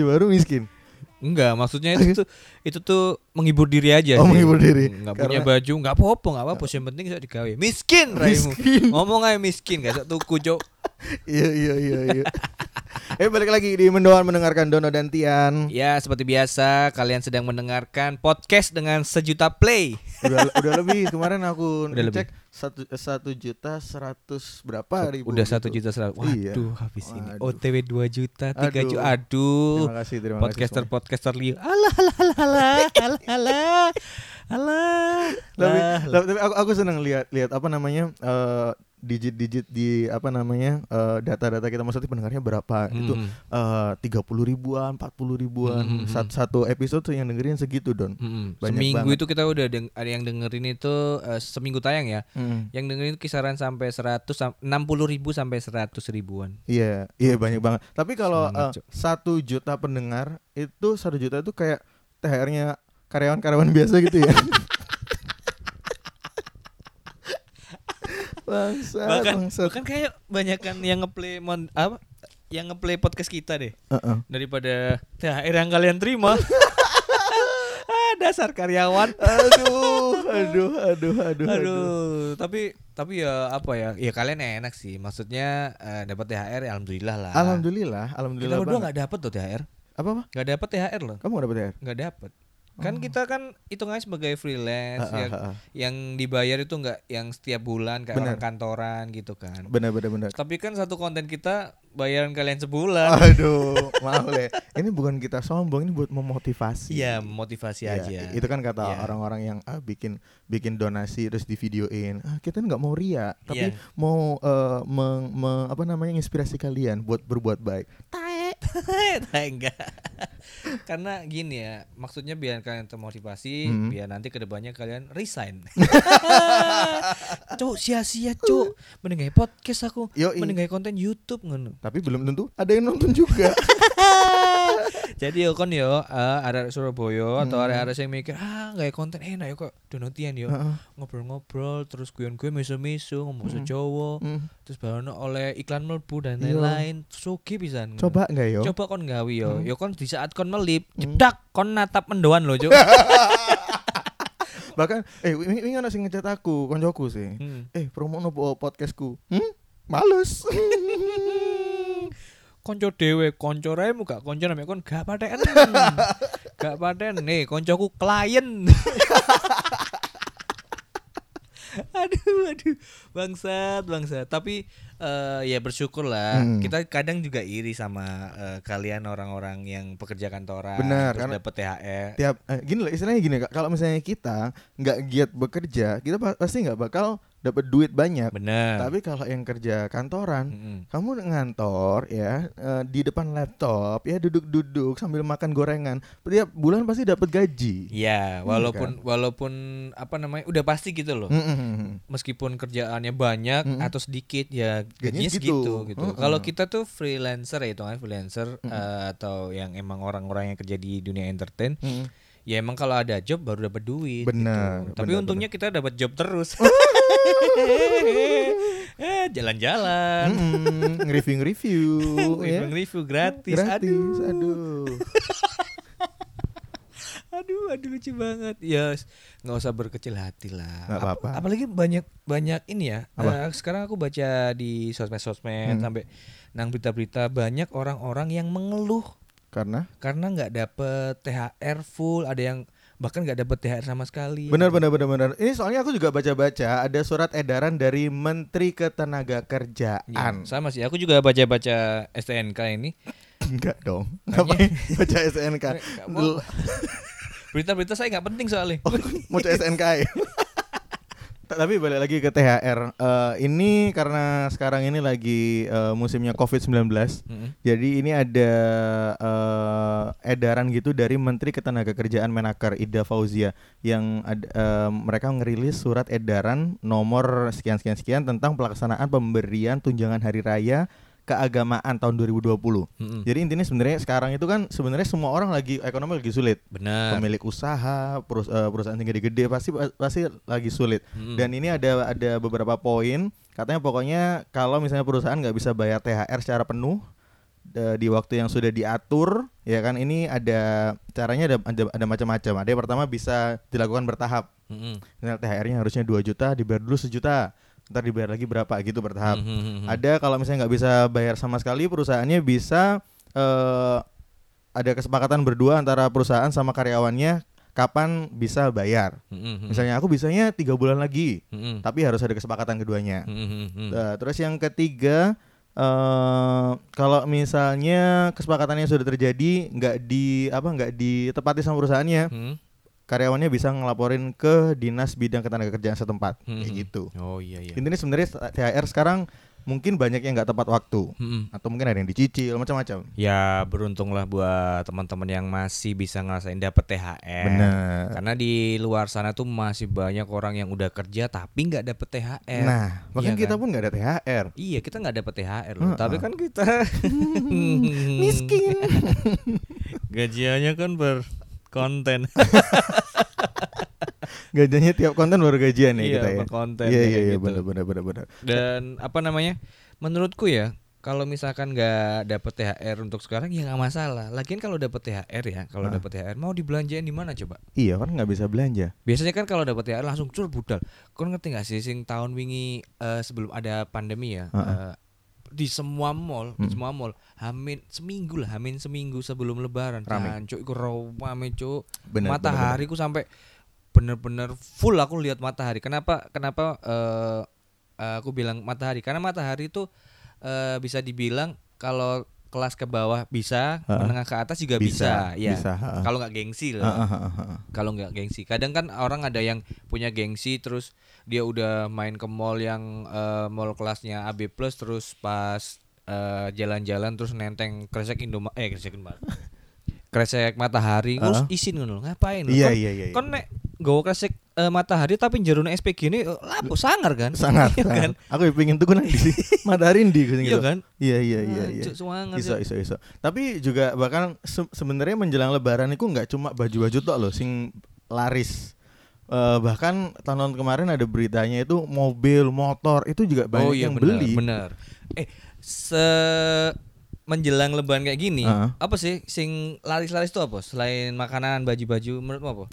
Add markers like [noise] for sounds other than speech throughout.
baju baru miskin. Enggak, maksudnya itu tuh itu tuh menghibur diri aja Oh, sih. menghibur diri. Enggak Karena- punya baju, enggak apa-apa, enggak apa-apa, yang penting bisa digawe. Miskin raimu. Miskin. Ngomong aja miskin, gak tuku, Cuk. Iya iya iya iya. eh balik lagi di mendoan mendengarkan Dono dan Tian. Ya, seperti biasa kalian sedang mendengarkan podcast dengan sejuta play. Udah udah lebih kemarin aku Udah cek satu satu juta seratus berapa ribu. Udah gitu. satu juta seratus. Iya. Waduh, habis ini. Waduh. OTW 2 juta, 3 Aduh. juta. Aduh. Terima kasih terima podcaster kasih. podcaster liu alah alah alah alah alah alah alah Tapi, tapi, aku aku seneng lihat lihat apa namanya eh, digit-digit di apa namanya eh, data-data kita maksudnya pendengarnya berapa itu Mhm. tiga puluh ribuan, empat puluh ribuan Mhm. Sat- satu episode tuh yang dengerin segitu don. Mm-mm. Banyak Seminggu banget. itu kita udah deng- ada yang dengerin itu eh, seminggu tayang ya. Mhm. Yang dengerin kisaran sampai 100 sam- 60 ribu sampai 100 ribuan. Iya, iya banyak banget. Tapi kalau eh, satu juta pendengar itu satu juta itu kayak THR-nya karyawan-karyawan [laughs] biasa gitu ya. Bangsa, bahkan bangsa. bahkan kayak banyakan yang ngeplay mon- apa yang ngeplay podcast kita deh daripada THR yang kalian terima. [laughs] ah, dasar karyawan. aduh, aduh, aduh, aduh, Aduh, tapi tapi ya apa ya? Ya kalian enak sih. Maksudnya eh, dapat THR ya alhamdulillah lah. Alhamdulillah, Kita alhamdulillah. berdua banget. nggak dapat tuh THR. Apa apa? Nggak dapat THR loh. Kamu gak dapet THR? Nggak dapat. Kan kita kan hitungannya sebagai freelance ah, yang, yang dibayar itu nggak yang setiap bulan kayak Benar. orang kantoran gitu kan. Benar, benar, benar. Tapi kan satu konten kita bayaran kalian sebulan. Aduh, maaf le. Ini bukan kita sombong, ini buat memotivasi. Iya, motivasi Iya, aja. Itu kan kata Iya. orang-orang yang ah, bikin bikin donasi terus di videoin. Ah, kita nggak mau ria, tapi Iya. mau eh, meng- me- apa namanya inspirasi kalian buat berbuat baik. [laughs] Nah, enggak. [laughs] Karena gini ya, maksudnya biar kalian termotivasi, Hmm. biar nanti ke depannya kalian resign. [laughs] cuk, sia-sia cuk. Mending gawe podcast aku, gawe konten YouTube ngono. Tapi belum tentu ada yang nonton juga. Jadi yo kon yo eh, ada Surabaya atau Hmm. ada ada yang mikir ah gawe konten enak yo kok donotian yo. Ngobrol-ngobrol terus guyon gue meso-meso ngomong bahasa Hmm. Jawa. Hmm. Terus baru oleh iklan melbu dan Iya. lain-lain. Sugi pisan. Coba nggak yo? Coba kon gawe yo. Hmm. Yo kon di saat kon melip, Hmm. jedak kon natap mendoan lo, Cuk. Bahkan eh ini ini ana sing ngecat aku, koncoku sih. Hmm. Eh, promo nopo podcastku. Hmm? Males. Konco dewe, konco remu gak konco namanya kon gak paten. [laughs] gak paten nih, koncoku klien. [laughs] aduh, aduh, bangsat, bangsat. Tapi eh, ya bersyukur lah. Hmm. Kita kadang juga iri sama eh, kalian orang-orang yang pekerja kantoran, Benar, terus karena- dapat THR. tiap eh, gini lah istilahnya gini Kak. kalau misalnya kita nggak giat bekerja kita pa- pasti nggak bakal dapat duit banyak Bener. tapi kalau yang kerja kantoran Mm-mm. kamu ngantor ya eh, di depan laptop ya duduk-duduk sambil makan gorengan tiap bulan pasti dapat gaji Iya, walaupun walaupun apa namanya udah pasti gitu loh. Mm-mm. Meskipun kerjaannya banyak Mm-mm. atau sedikit ya Gajinya segitu. gitu. Mm-mm. Kalau kita tuh freelancer ya itu kan freelancer Mm-mm. eh, atau yang emang orang-orang yang kerja di dunia entertain, Mm. ya emang kalau ada job baru dapat duit. Benar, gitu. Tapi benar, untungnya kita dapat job terus. Eh, [laughs] jalan-jalan. Mm-mm. nge-review-review ya. Review gratis. gratis Aduh. aduh [laughs] Aduh, aduh lucu banget. Ya, s- nggak usah berkecil hati lah. Ap- apa-apa. apalagi banyak banyak ini ya. Apa? eh, sekarang aku baca di sosmed-sosmed Hmm. sampai nang berita-berita banyak orang-orang yang mengeluh karena karena nggak dapet THR full, ada yang bahkan nggak dapet THR sama sekali. Benar benar benar benar. Ini soalnya aku juga baca-baca ada surat edaran dari Menteri Ya, Ketenagakerjaan. sama sih. Aku juga baca-baca STNK ini. Enggak dong. Ngapain baca mau. Berita-berita saya nggak penting soalnya. Oh, mau baca SNK ya? [laughs] Tapi balik lagi ke THR. Eh, ini karena sekarang ini lagi eh, musimnya COVID-19. Mm-mm. Jadi ini ada eh, edaran gitu dari Menteri Ketenagakerjaan Menaker Ida Fauzia yang ad- eh, mereka ngerilis surat edaran nomor sekian sekian sekian tentang pelaksanaan pemberian tunjangan hari raya keagamaan tahun 2020. Mm-mm. Jadi intinya sebenarnya sekarang itu kan sebenarnya semua orang lagi ekonomi lagi sulit. Benar. Pemilik usaha, perus- eh, perusahaan yang gede-gede pasti pasti lagi sulit. Mm-mm. Dan ini ada ada beberapa poin katanya pokoknya kalau misalnya perusahaan nggak bisa bayar THR secara penuh uh, di waktu yang sudah diatur ya kan ini ada caranya ada ada, ada macam-macam ada yang pertama bisa dilakukan bertahap mm-hmm. THR-nya harusnya 2 juta dibayar dulu sejuta ntar dibayar lagi berapa gitu bertahap mm-hmm. ada kalau misalnya nggak bisa bayar sama sekali perusahaannya bisa uh, ada kesepakatan berdua antara perusahaan sama karyawannya kapan bisa bayar. Mm-hmm. Misalnya aku bisanya tiga bulan lagi, mm-hmm. tapi harus ada kesepakatan keduanya. Mm-hmm. Uh, terus yang ketiga, uh, kalau misalnya kesepakatannya sudah terjadi, nggak di apa nggak ditepati sama perusahaannya, mm-hmm. Karyawannya bisa ngelaporin ke dinas bidang ketenagakerjaan setempat, mm-hmm. kayak gitu. Oh iya iya. Intinya sebenarnya THR sekarang mungkin banyak yang nggak tepat waktu hmm. atau mungkin ada yang dicicil macam-macam. Ya beruntunglah buat teman-teman yang masih bisa ngerasain dapat THR. Benar. Karena di luar sana tuh masih banyak orang yang udah kerja tapi nggak dapat THR. Nah, bahkan iya kita kan? pun nggak ada THR. Iya kita nggak dapat THR loh. Uh -uh. Tapi kan kita [laughs] [laughs] miskin. Gajiannya kan berkonten. [laughs] gajiannya tiap konten baru gajian ya iya, kita ya. konten. Iya iya iya gitu. benar benar benar benar. Dan apa namanya? Menurutku ya kalau misalkan nggak dapet THR untuk sekarang ya nggak masalah. Lagian kalau dapet THR ya, kalau nah. dapet THR mau dibelanjain di mana coba? Iya kan nggak bisa belanja. Biasanya kan kalau dapet THR langsung cur budal. Kau ngerti nggak sih sing tahun wingi uh, sebelum ada pandemi ya? Uh -uh. Uh, di semua mall, hmm. di semua mall, hamin seminggu lah, hamin seminggu sebelum lebaran. Rame. Cuk, iku rame cuk. Matahari ku sampai bener-bener full aku lihat matahari. Kenapa kenapa uh, aku bilang matahari? Karena matahari itu uh, bisa dibilang kalau kelas ke bawah bisa, uh, menengah ke atas juga bisa, bisa ya. Bisa, uh, kalau nggak gengsi lah. Uh, uh, uh, uh. Kalau nggak gengsi, kadang kan orang ada yang punya gengsi, terus dia udah main ke mall yang uh, mall kelasnya AB plus, terus pas jalan-jalan uh, terus nenteng kresek Indomaret, eh kresek Indomaret. [laughs] kresek matahari, uh. terus isin ngono, ngapain? Iya, iya, iya, iya. Kon nek Gue kasih uh, matahari tapi jerune SPG ini uh, lapo sangar kan? Sangar. [laughs] iya kan? Aku ya pengen tuh di matahari di Iya gitu. kan? Iya iya iya iya. Iso iso iso. Tapi juga bahkan se sebenarnya menjelang lebaran itu nggak cuma baju-baju tok loh sing laris. Uh, bahkan tahun kemarin ada beritanya itu mobil, motor itu juga banyak oh, iya, yang bener, beli. Bener. Eh, se menjelang lebaran kayak gini, uh -huh. apa sih sing laris-laris itu apa? Selain makanan, baju-baju, menurutmu apa?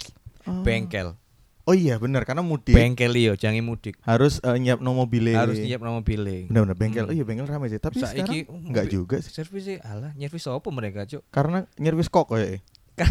Oh. bengkel. Oh iya benar karena mudik. Bengkel iyo, jangan mudik. Harus uh, nyiap no mobile. Harus nyiap no mobile. Benar-benar bengkel. Hmm. Oh iya bengkel ramai sih. Tapi Saiki, sekarang uh, enggak juga sih. Servis sih alah, nyervis apa mereka, Cuk? Karena nyervis kok ya. [laughs]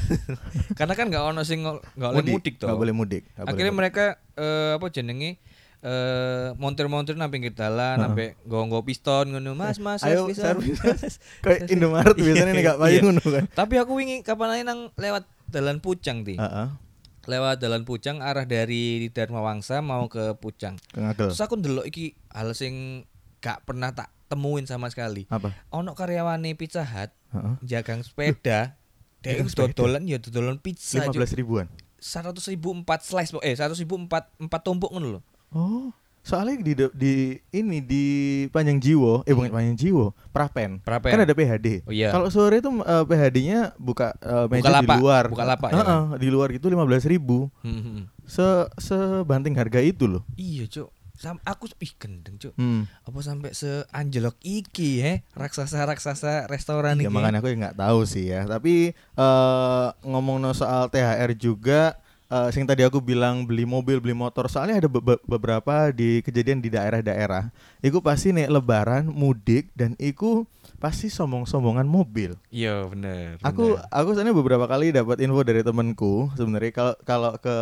Karena kan enggak ono sing enggak boleh mudik toh. Enggak boleh mudik. Gak Akhirnya boleh mereka uh, apa jenenge uh, montir-montir nang pinggir dalan uh -huh. nggo piston ngono Mas Mas Ayo servis. [laughs] Kayak Indomaret [laughs] biasanya nih gak payu ngono kan. Tapi aku wingi kapan aja nang lewat dalan Pucang ti. Heeh. Uh -uh lewat jalan Pucang arah dari Dharma Wangsa mau ke Pucang. Ke Ngagel. Terus aku ndelok iki hal sing gak pernah tak temuin sama sekali. Apa? Ono karyawane Pizza Hut uh-huh. jagang sepeda. [laughs] Dia dodolan ya dodolan pizza. 15 ribuan. Seratus ribu empat slice eh seratus ribu empat empat tumpuk ngono loh. Oh. Soalnya di di ini di Panjang Jiwo, eh bukan Panjang Jiwo, Prapen. Prapen. Kan ada PHD. Oh, iya. Kalau sore itu uh, eh, PHD-nya buka uh, meja buka di luar. Buka lapak uh, ya. Uh, di luar itu lima belas ribu. Hmm, hmm, hmm. Se sebanting harga itu loh. Iya, Cuk. Sam aku ih gendeng, Cuk. Hmm. Apa sampai seanjlok iki ya, raksasa-raksasa restoran ya, iki. Ya makanya aku nggak tahu sih ya. Tapi uh, ngomong soal THR juga uh, sing tadi aku bilang beli mobil beli motor soalnya ada be beberapa di kejadian di daerah-daerah iku pasti nek lebaran mudik dan iku pasti sombong-sombongan mobil. Iya benar. Aku aku soalnya beberapa kali dapat info dari temanku sebenarnya kalau kalau ke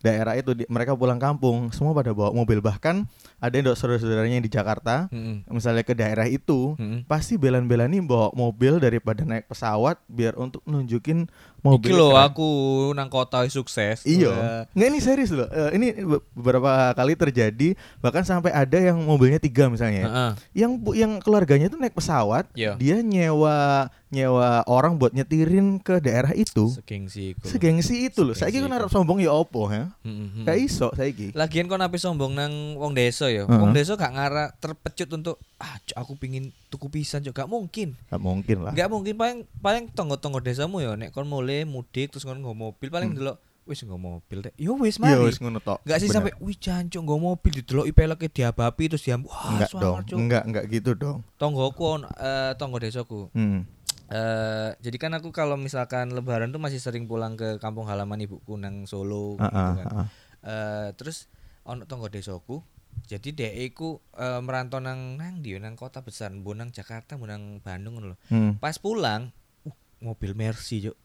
daerah itu di, mereka pulang kampung semua pada bawa mobil bahkan ada yang saudara-saudaranya di Jakarta hmm. misalnya ke daerah itu hmm. pasti belan-belani bawa mobil daripada naik pesawat biar untuk nunjukin mobil. Iki loh aku nang kota sukses. Iya. Nggak ini serius loh. Uh, ini beberapa kali terjadi bahkan sampai ada yang mobilnya tiga misalnya. Uh -uh. Yang yang keluarganya itu naik pesawat, yeah. dia nyewa nyewa orang buat nyetirin ke daerah itu. Segengsi itu. Segengsi itu loh. Saiki kan harap sombong ya opo ya. Mm-hmm. Kayak iso saiki. Lagian kok napi sombong nang wong desa ya. Uh-huh. Wong desa gak ngarah terpecut untuk ah aku pingin tuku pisan juga gak mungkin. Gak mungkin lah. Gak mungkin paling paling tonggo-tonggo desamu ya nek kon mulai mudik terus kon nggo mobil paling hmm. delok wis nggo mobil deh. Yo wis Iya mari. wis ngono tok. Enggak sih sampai wih jancuk nggo mobil dideloki peleke diabapi terus diambu. Wah, enggak dong. Enggak, enggak gitu dong. Tonggoku on, eh, tonggo desaku. Hmm. Eh, jadi kan aku kalau misalkan lebaran tuh masih sering pulang ke kampung halaman ibuku nang Solo Ah, gitu kan. ah. Eh, terus ono tonggo desaku. Jadi dhek iku eh, merantau nang nang ndi nang kota besar, mbok nang Jakarta, mbok nang Bandung lho. Hmm. Pas pulang, uh, mobil Mercy, Cuk.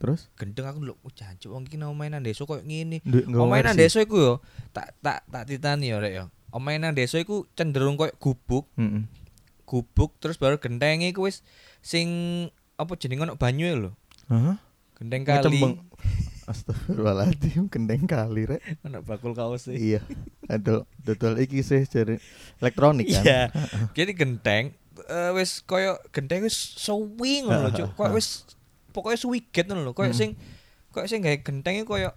Terus Gendeng aku lho, oh jancuk wong iki nang desa koyo ngene. Mercy. desa iku yo tak tak tak titani yo rek yo. Omahe nang desa iku cenderung koyo gubuk, Heeh. gubuk terus baru gentenge iku wis sing apa jenenge ono banyu e lho. Hah? Gendeng kali. [laughs] Astagfirullahaladzim, gendeng kali rek. Ono bakul kaos e. iya. Adol, dodol iki sih jadi elektronik kan. Iya. Jadi genteng eh, wis koyo genteng wis suwi ngono lho, Cuk. Koyo wis pokoknya suwiget ngono lho. Koyo Hmm. sing koyo sing gawe genteng iku koyo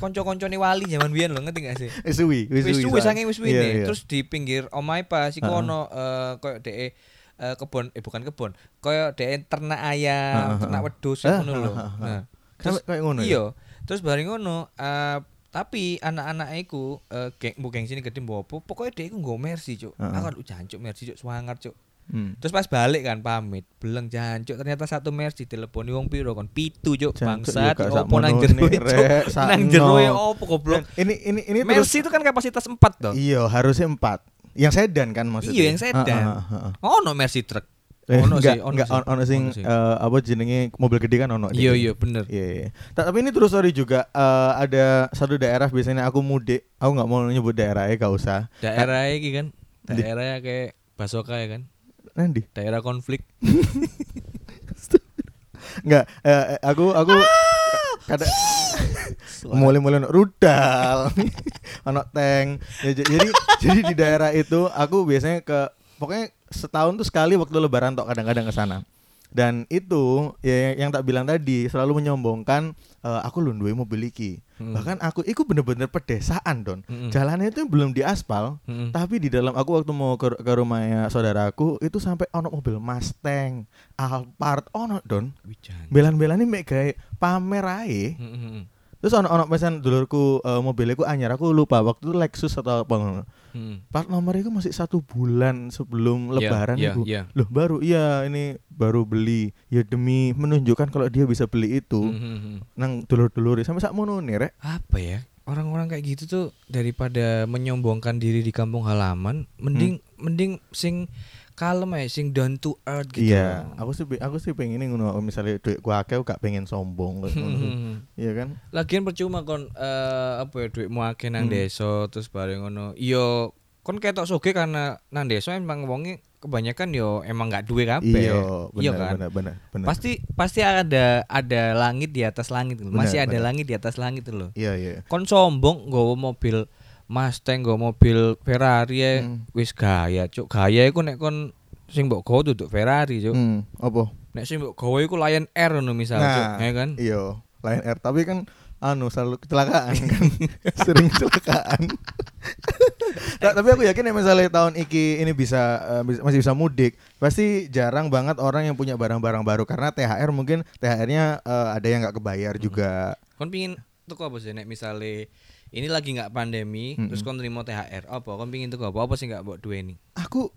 kanca-kancane wali zaman biyen lho, ngerti gak sih? Wis suwi, wis Wis suwi. suwi saking wis suwi Iya, nih. iya. Terus di pinggir omahe pas iku Heeh. ono eh, koyo dhek eh, kebon eh bukan kebon. Koyo dhek ternak ayam, Heeh, ternak heeh. wedhus Ah, ngono lho. ah, ah, ah. Nah, terus kayak ngono ya? Iya. Terus bareng ngono eh, tapi anak-anak iku eh, geng mbok geng sini gede mbok apa pokoknya dia iku nggo Mercy cuk. Heeh. Aku lu jancuk Mercy cuk swanger cuk. Hmm. Terus pas balik kan pamit, beleng jancuk ternyata satu Mercy teleponi wong piro kon pitu cuk Jancuk, bangsat ya gak opo nang jero Nang jero opo goblok. Ini ini ini terus Mercy itu kan kapasitas 4 toh. Iya, harusnya empat. Yang sedan kan maksudnya. Iya, yang sedan. Ah, ah, ah, ah. Ono Mercy truck. Eh, Ono sih, ono enggak sih. on- ono sing eh, apa jenenge mobil gede kan ono. Iya Dek. iya bener. Iya, iya. Ta- Tapi ini terus story juga eh, ada satu daerah biasanya aku mudik, aku nggak mau nyebut daerahnya, gak usah. Daerah iki kan. Di- Daerah kayak Basoka ya kan. Nanti. Daerah konflik. [laughs] Enggak, eh, eh, aku aku kadang [laughs] mulai-mulai ono rudal, [laughs] ono tank. Ya, jadi [laughs] jadi di daerah itu aku biasanya ke pokoknya setahun tuh sekali waktu lebaran tok kadang-kadang ke sana. Dan itu ya yang, yang tak bilang tadi selalu menyombongkan eh, aku lu duwe mobil iki. Hmm. Bahkan aku iku bener-bener pedesaan don. Mm-mm. Jalannya itu belum diaspal, Mm-mm. tapi di dalam aku waktu mau ke, ke rumahnya saudaraku itu sampai ono mobil Mustang, Alphard ono don. Belan-belane mek gawe pamer ae. Mm-mm. Terus ono ono pesan dulurku eh, mobilnya ku anyar aku lupa waktu itu Lexus atau apa ngono. Mm. Plat nomornya ku masih satu bulan sebelum lebaran Iya, iku. iya. Loh baru iya ini baru beli ya demi menunjukkan kalau dia bisa beli itu Mm-mm. nang dulur-dulur sampai sak mono nih rek. apa ya orang-orang kayak gitu tuh daripada menyombongkan diri di kampung halaman mending mending sing kalem ya sing down to earth gitu Iya, aku sih aku sih pengen ngono misalnya duit gua akeh gak pengen sombong. Hmm. [laughs] Iya kan? lagian percuma kon eh, apa ya duitmu akeh nang Hmm. desa terus bareng ngono yo kon ketok soge karena nang desa emang wonge kebanyakan yo emang nggak duwe kabeh Iya, Iya benar kan? benar benar. pasti pasti ada ada langit di atas langit loh. masih ada langit di atas langit loh Iya iya. kon sombong nggawa mobil Mustang nggawa mobil Ferrari ya Hmm. wis gaya cuk gaya iku nek kon sing mbok gawa duduk Ferrari cuk Hmm, apa? nek sing mbok gawa iku Lion Air ngono misal cuk ya kan Iya, Lion Air tapi kan anu selalu kecelakaan [laughs] kan. Sering kecelakaan. Ta- [laughs] tapi aku yakin ya misalnya tahun iki ini bisa, bisa- masih bisa mudik, pasti jarang banget orang yang punya barang-barang baru karena THR mungkin THR-nya eh, ada yang nggak kebayar Hmm. juga. kon pingin tuku apa sih nek misale ini lagi nggak pandemi Mm-mm. terus kon terima THR apa kon pingin tuku apa apa sih nggak mbok duweni Aku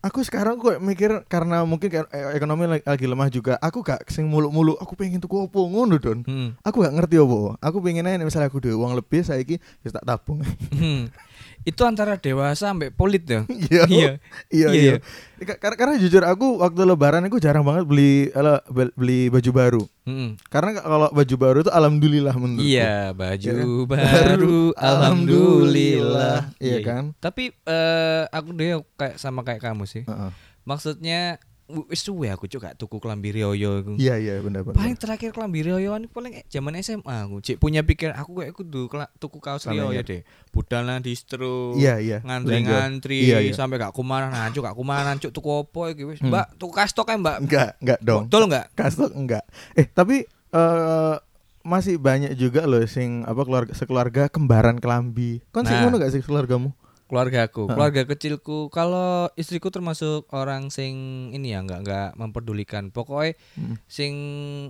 aku sekarang kok mikir karena mungkin eh, ekonomi lagi, lagi lemah juga. Aku gak sing mulu-mulu aku pengen tuku opo ngono don. Hmm. Aku gak ngerti opo. Aku pengen aja misalnya aku duwe uang lebih saiki wis tak tabung. Hmm. [laughs] itu antara dewasa sampai polit ya Iya. Iya. Iya Iya, iya. Ka- Karena, karena jujur aku waktu lebaran aku jarang banget beli ala- bel- beli baju baru. Mm-mm. Karena kalau baju baru itu alhamdulillah menurutku. Iya, baju Iya kan? baru, alhamdulillah. Iya kan? Tapi eh aku deh kayak sama kayak kamu sih. Heeh. Maksudnya wis suwe aku cuk gak tuku klambi rioyo iku. Iya iya benar benar. Paling terakhir klambi rioyoan paling eh, zaman SMA aku. Cik punya pikir aku kayak kudu tuku kaos rioyo ingat. deh. Budal nang distro. Iya iya. Ngantri-ngantri Iya, iya. sampai gak kumanan, nah, cuk gak kumanan, cuk tuku opo iki wis. Hmm. Mbak, tuku kastok ae, Mbak. Enggak enggak dong. Betul enggak? Kastok enggak. Eh tapi eh masih banyak juga loh sing apa keluarga sekeluarga kembaran kelambi. Kon sih Nah. ngono gak sih keluargamu? Keluargaku Heeh. keluarga kecilku kalau istriku termasuk orang sing ini ya nggak nggak memperdulikan pokoknya Hmm. sing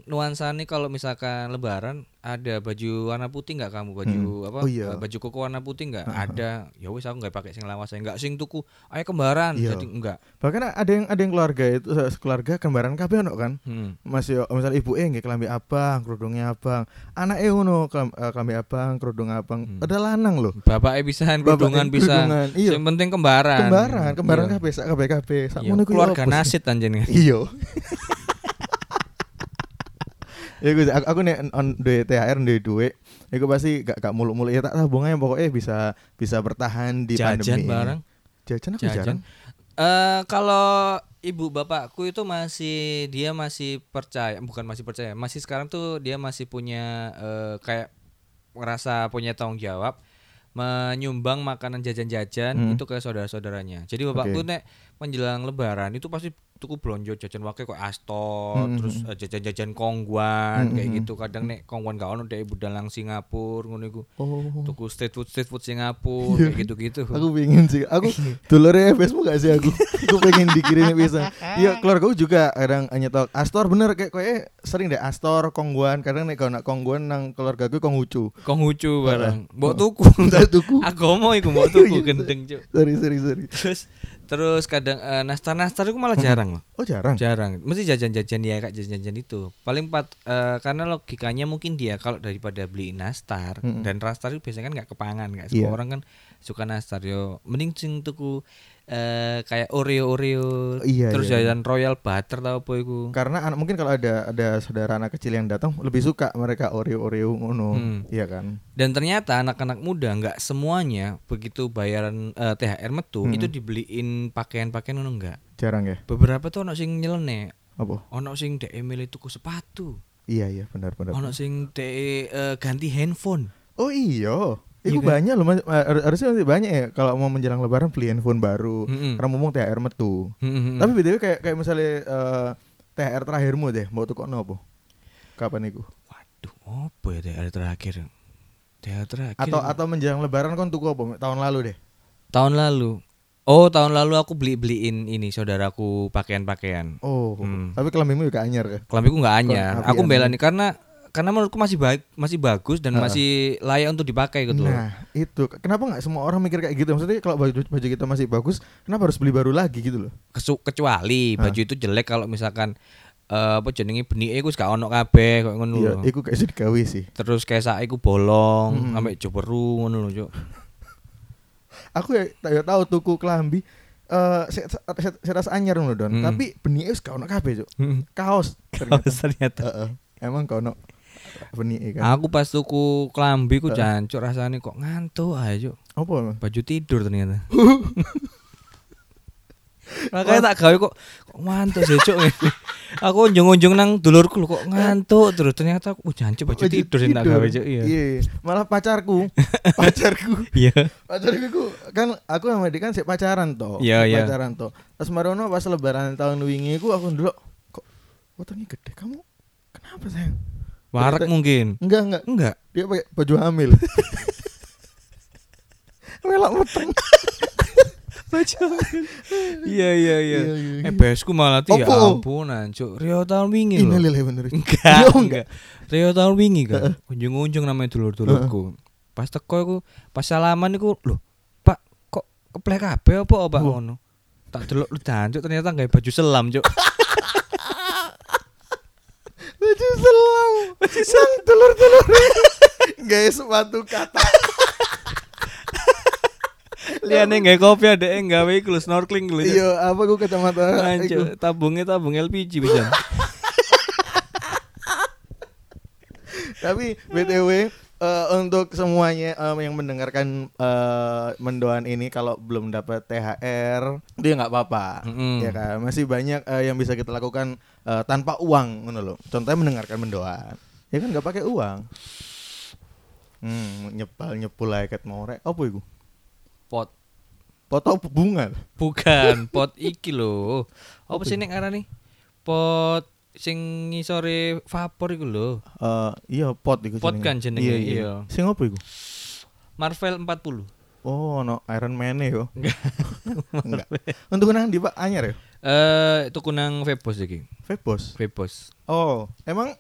nuansa nih kalau misalkan lebaran ada baju warna putih nggak kamu baju apa Oh iya. eh, baju koko warna putih nggak ada ya wis aku nggak pakai sing lawas saya nggak sing tuku ayo kembaran Iya. jadi enggak Bahkan ada yang ada yang keluarga itu se- keluarga kembaran kabeh ono kan. hmm. Masih misal ibu eh nggih kelambi abang, kerudungnya abang. Anak eh ngono kelam- eh, kelambi abang, kerudung abang. Hmm. Ada lanang loh. bapak pisan Bapak kerudungan eh, kerudungan, Iya. yang penting kembaran Kembaran, kembaran Iya. kabeh sak kabeh kabeh. Iya, keluarga nasid anjene Iya. [laughs] ya gue aku, aku nih on duit THR duit duit Iku pasti gak gak muluk-muluk ya tak tabung aja pokoknya bisa bisa bertahan di jajan pandemi. ini. bareng Jajan aku Jajan. jarang. Eh kalau ibu bapakku itu masih dia masih percaya bukan masih percaya masih sekarang tuh dia masih punya eh, kayak ngerasa punya tanggung jawab menyumbang makanan jajan-jajan Hmm. itu ke saudara-saudaranya. Jadi bapakku nek menjelang lebaran itu pasti tuku blonjo jajan wake kok Astor, Hmm, terus hmm. eh, jajan-jajan kongguan Hmm, kayak hmm. gitu. Kadang nek kongguan gak ono dek budalang Singapura ngono iku. Oh. Tuku street food street food Singapura Iya. kayak gitu-gitu. Aku pengen sih. Aku dulurnya Facebook gak sih aku? [laughs] aku pengen dikirimin bisa. [laughs] Iya, keluarga aku juga kadang nyetok Astor bener kayak kayak sering deh Astor Kongguan. Kadang nek kalau nak Kongguan nang keluarga gue Konghucu. Konghucu barang. Mbok Heeh. tuku. Saya tuku. [laughs] Agomo iku mbok tuku Iya. gendeng, Cuk. Sorry, sorry, sorry. Terus terus kadang eh, nastar-nastar itu malah jarang loh. Oh, jarang. Jarang. Mesti jajan-jajan ya kak jajan-jajan itu. Paling empat eh, karena logikanya mungkin dia kalau daripada beli nastar Mm-mm. dan nastar itu biasanya kan nggak kepangan nggak semua Iya. orang kan suka nastar yo. Mending sing tuku eh, kayak Oreo Oreo Iya, terus iya. jajan Royal Butter tau apa iku. Karena anak mungkin kalau ada ada saudara anak kecil yang datang lebih suka mereka Oreo Oreo ngono. Hmm. Iya kan? Dan ternyata anak-anak muda nggak semuanya begitu bayaran eh, THR metu Mm-mm. itu dibeliin pakaian-pakaian ngono enggak. Jarang ya. Beberapa tuh ono sing nyeleneh, Apa? ono sing dhek milih tuku sepatu, Iya, iya, benar benar. ono sing dhek eh, ganti handphone. Oh iya. Iya Iku kan? banyak loh, Mas. Eh, har- harusnya masih banyak ya kalau mau menjelang lebaran beli handphone baru. Mm-mm. Karena ngomong THR metu. Mm-mm. Tapi btw kayak kayak misalnya eh, THR terakhirmu deh, mau tukok apa? Kapan itu? waduh, apa ya THR terakhir? THR terakhir. Atau atau menjelang lebaran kon tuku apa? Tahun lalu deh. tahun lalu. Oh, tahun lalu aku beli-beliin ini saudaraku pakaian-pakaian. Oh, Hmm. tapi kelambimu juga anyar ya. Kelambiku nggak anyar. Aku bela nih karena karena menurutku masih baik, masih bagus dan Heeh. masih layak untuk dipakai gitu loh. Nah, itu. Kenapa nggak semua orang mikir kayak gitu? Maksudnya kalau baju baju kita masih bagus, kenapa harus beli baru lagi gitu loh? Kesu- kecuali baju itu jelek kalau misalkan eh, apa jenenge benike iku wis gak ono kabeh kok ngono Iya, iku kayak gawe sih. Terus kayak sak iku bolong Mm-mm. sampai joberu ngono lho, Cuk. Aku ya, ya tahu tuku kelambi eh saya saya saya rasa anyar ngono don, Hmm. tapi benike wis gak ono kabeh, Cuk. Kaos [laughs] ternyata. ternyata. Heeh. Emang kono benike kan. Aku pas tuku klambi ku jancuk rasane kok ngantuk Cuk. Apa? Baju tidur ternyata. [laughs] Makanya tak gawe kok kok ngantuk sih, Cuk. [laughs] aku unjung-unjung nang dulurku lho kok ngantuk terus ternyata aku oh, jancuk baju tidur sing tak gawe, Cuk. Iya. Iya, malah pacarku. [laughs] pacarku. Iya. pacarku ku kan aku sama dia kan sik pacaran toh. Iya, iya. Pacaran toh. Pas marono pas lebaran tahun wingi ku aku dulu kok fotonya gede kamu kenapa sayang? Warak Ternyata- mungkin. Enggak enggak Enggak. dia pakai baju hamil. [laughs] Melak meteng. [laughs] Iya iya iya. Iya, iya, iya. Eh besku malah tuh ya Opo? ampunan, Cuk. Rio tahun wingi lho. Innalillahi bener. Enggak, enggak. Rio tahun wingi kan. Unjung-unjung namanya dulur-dulurku. Pas teko iku, pas salaman iku, lho, Pak, kok keplek kabeh apa Pak ngono? Tak delok lu jancuk ternyata gawe baju selam, Cuk. [laughs] Baju selam. Sang telur-telur. [laughs] Guys, sepatu kata. [laughs] Liane gawe kopi adek gawe iku snorkeling lho. Iya, apa gua kacamata Anjir, tabungnya tabung LPG bisa. Tapi BTW eh, untuk semuanya em, yang mendengarkan eh, mendoan ini kalau belum dapat THR dia nggak apa-apa. Mm-mm. Ya kan, masih banyak eh, yang bisa kita lakukan eh, tanpa uang ngono loh. Contohnya mendengarkan mendoan. Ya kan nggak pakai uang. Hmm, nyepal nyepul mau rek. Apa iku? Pot Foto bunga. Bukan, pot iki lho. Apa sih nek arane? Pot sing ngisore vapor iku lho. Eh, iya pot iku Pot kan jenenge, iya. Sing apa iku? Marvel 40. Oh, no Iron Man yo. Enggak. [laughs] Untuk nang di Pak anyar ya? Eh tuku nang Vebos iki. Vebos. Vebos. Oh, emang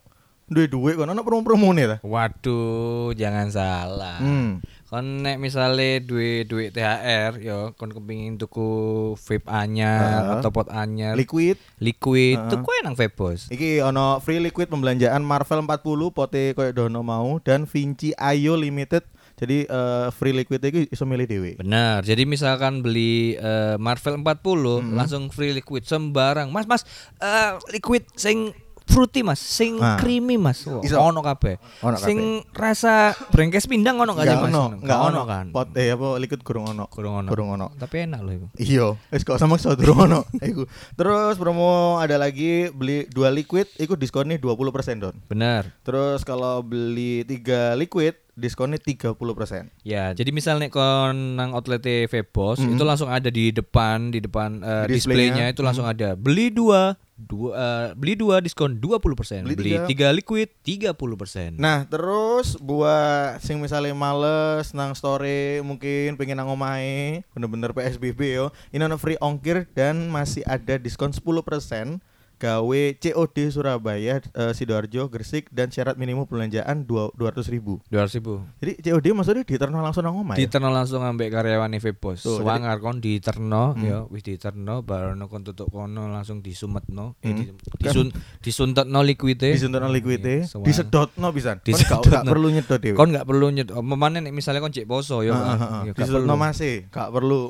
duwe duit kon ono promo-promone ta. Waduh, jangan salah. Hmm. Kon nek misale duwe duit THR yo kon kepengin tuku vape anyar Heeh. atau pot anyar Liquid liquid Heeh. tuku nang vape bos. Iki ono free liquid pembelanjaan Marvel 40 pote koyo dono mau dan Vinci Ayo Limited. Jadi eh, free liquid iki iso milih dhewe. Benar. Jadi misalkan beli eh, Marvel 40 langsung free liquid sembarang. Mas, Mas, eh, liquid sing fruity Mas, sing Ah. creamy Mas. Oh, Iso. ono kabeh. Ono Sing rasa brengkes pindang ono gak Mas? ono, enggak ono kan. Pot eh apa liquid gurung ono. Kurang ono. Gurung ono. Tapi enak loh itu. Iya, wis kok sama iso durung ono. [laughs] Iku. Terus promo ada lagi beli dua liquid iku diskonnya 20% don. Benar. Terus kalau beli tiga liquid diskonnya 30%. Ya, jadi misalnya kon nang outlet Vebos Mhm. itu langsung ada di depan di depan Di displaynya. displaynya itu langsung ada beli dua dua eh, beli dua diskon 20%, Beli beli, tiga. tiga liquid 30%. Nah, terus buat sing misalnya males nang story mungkin pengen nang omahe bener-bener PSBB yo. Ini ono free ongkir dan masih ada diskon 10% gawe COD Surabaya, eh, Sidoarjo, Gresik dan syarat minimum belanjaan 200 ribu. 200 ribu. Jadi COD maksudnya diterno langsung nang omahe. Diterno langsung ambek karyawan. Tuh, Swangar kon diterno Hmm. ya wis diterno barono kon tutuk kono langsung disumetno eh, Hmm. di, disun disuntetno liquide. disuntukno liquide, Iya, sewang. disedotno pisan. Kon gak, gak perlu nyedot dhewe. Kon nggak perlu nyet. Oh, memane nek misalnya kon cek poso ya. Heeh, kan? heeh. Ya, perlu. masih, gak perlu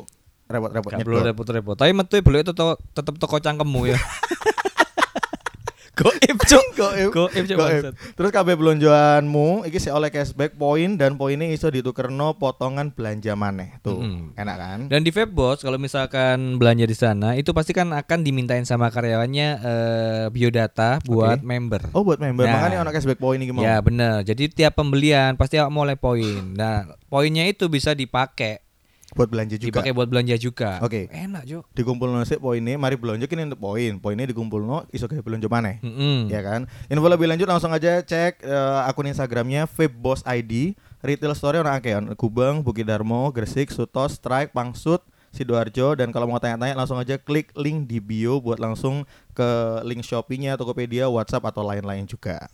repot-repot Gak perlu nyedot. repot-repot. Tapi metu itu to- tetep toko cangkemmu ya. [laughs] Goib [laughs] cuk. Goib. Goib cuk. Terus kabeh belonjoanmu iki sih oleh cashback poin dan poinnya iso ditukerno potongan belanja maneh. Tuh, Mm-mm. enak kan? Dan di Vebos kalau misalkan belanja di sana itu pasti kan akan dimintain sama karyawannya eh, biodata buat member. Oh, buat member. Nah. Makanya ono cashback poin iki mau. Ya bener. Jadi tiap pembelian pasti awak mulai poin. Nah poinnya itu bisa dipakai, Buat belanja juga. dipakai buat belanja juga. Oke. Enak jo. Dikumpulno sik poinnya, mari belanja kini untuk poin. Poinnya dikumpulno iso gawe belanja maneh. Mm-mm. Ya kan? Info lebih lanjut langsung aja cek eh, akun Instagramnya Vapeboss ID. Retail store ono akeh on Kubang, Bukit Darmo, Gresik, Sutos, Strike, Pangsut, Sidoarjo dan kalau mau tanya-tanya langsung aja klik link di bio buat langsung ke link Shopee-nya, Tokopedia, WhatsApp atau lain-lain juga.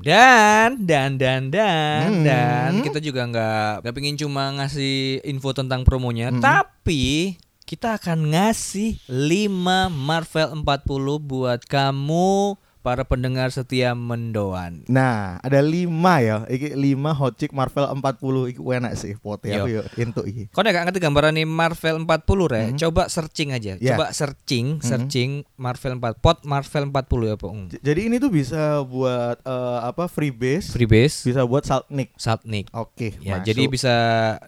Dan dan dan dan Hmm. dan kita juga nggak nggak pengen cuma ngasih info tentang promonya, Hmm. tapi kita akan ngasih 5 Marvel 40 buat kamu para pendengar setia mendoan. Nah, ada lima ya. Iki lima hot chick Marvel 40 iki enak sih pote aku yo entuk iki. Kau nggak ngerti gambaran nih Marvel 40 re? Hmm. Coba searching aja. Ya. Coba searching, Hmm. searching Marvel 4 pot Marvel 40 ya, Pong. Jadi ini tuh bisa buat eh, apa freebase, Freebase, bisa buat saltnik. Saltnik. Oke, Ya, masuk. jadi bisa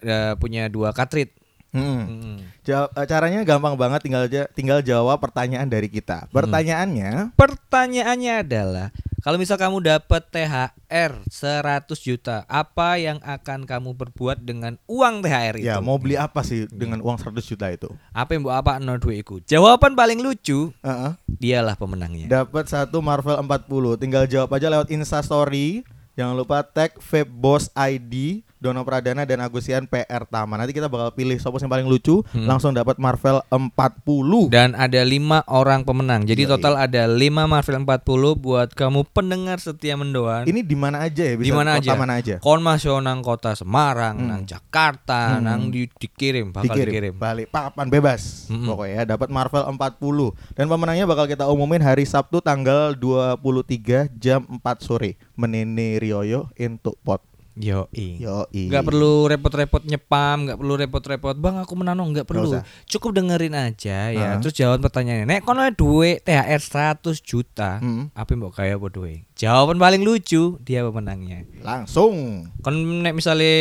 eh, punya dua cartridge. Hmm. Hmm. Ja- eh, caranya gampang banget tinggal aja tinggal jawab pertanyaan dari Hmm. kita. Pertanyaannya Pertanyaannya adalah, kalau misal kamu dapat THR 100 juta, apa yang akan kamu berbuat dengan uang THR itu? ya mau beli apa sih dengan uang 100 juta itu? Apa yang apa no duitku? Jawaban paling lucu, Heeh. dialah pemenangnya. Dapat satu Marvel 40. Tinggal jawab aja lewat Insta Story. Jangan lupa tag Vape Boss ID, Dono Pradana dan Agustian PR Tama. Nanti kita bakal pilih siapa yang paling lucu, Hmm. langsung dapat Marvel 40. Dan ada lima orang pemenang. Jadi Yoi. total ada 5 Marvel 40 buat kamu pendengar setia mendoan. Ini di mana aja ya? Bisa Di mana aja? mana aja? Kon masuk nang kota Semarang, Hmm. nang Jakarta, Hmm. nang di- dikirim, bakal dikirim. balik papan bebas Mm-mm. pokoknya dapat Marvel 40 dan pemenangnya bakal kita umumin hari Sabtu tanggal 23 jam 4 sore menene Rioyo untuk pot Yo, yo Nggak perlu repot-repot nyepam, nggak perlu repot-repot. Bang, aku menanong nggak perlu. Cukup dengerin aja ya. Heeh. Terus jawab pertanyaannya. Nek kono duit THR 100 juta. Mm. Apa yang mbok kaya apa duit? Jawaban paling lucu dia pemenangnya. langsung Kon nek misalnya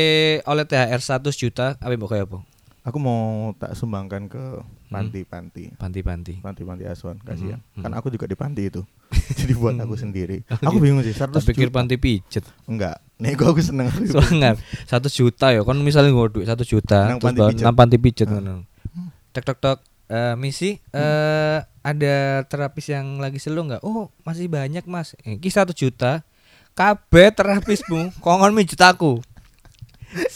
oleh THR 100 juta, apa yang mbok kaya apa? aku mau tak sumbangkan ke panti-panti Panti-panti. panti-panti asuhan kasihan Mm-mm. kan aku juga di panti itu [laughs] jadi buat aku sendiri [laughs] aku bingung sih 100 Tak pikir juta panti pijet. enggak nih gua aku seneng [laughs] Soalnya 100 juta ya. Kon misalnya nggo duit 1 juta Nang terus panti pijet. nang panti pijet ngono. Tek tek tek Eh, misi eh ada terapis yang lagi selu nggak? Oh masih banyak mas. Eh, Iki satu juta. Kabeh terapismu kongon mijet aku.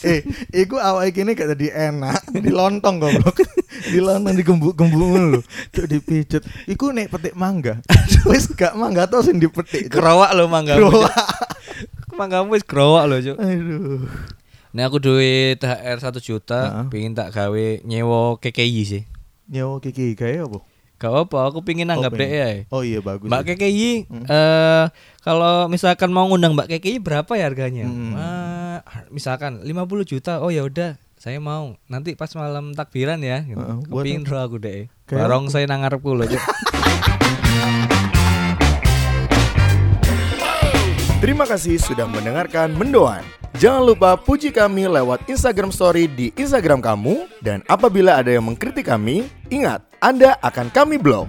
Eh iku awal gini gak tadi enak [laughs] di lontong goblok [laughs] Dilanang digembuk-gembuk lho. Cuk dipijet. Iku nek petik mangga. Wis gak mangga tau sing dipetik. Cuk. Kerowak lo mangga. Kerowak. [laughs] Manggamu wis kerowak lo, Cuk. Aduh. Nek aku duit THR 1 juta, Heeh. pingin tak gawe nyewa KKI sih. Nyawa kiki gawe apa? Gak apa, aku pingin nanggap pengen. deh ya. Oh iya bagus. Mbak. KKI, Hmm. eh kalau misalkan mau ngundang Mbak KKI berapa ya harganya? Hmm. Ah, misalkan 50 juta. Oh ya udah, saya mau. Nanti pas malam takbiran ya. Gitu. Buat Kepingin roh aku deh. Barong saya nang ngarepku loh. Terima kasih sudah mendengarkan Mendoan. Jangan lupa puji kami lewat Instagram Story di Instagram kamu. Dan apabila ada yang mengkritik kami, ingat, Anda akan kami blok.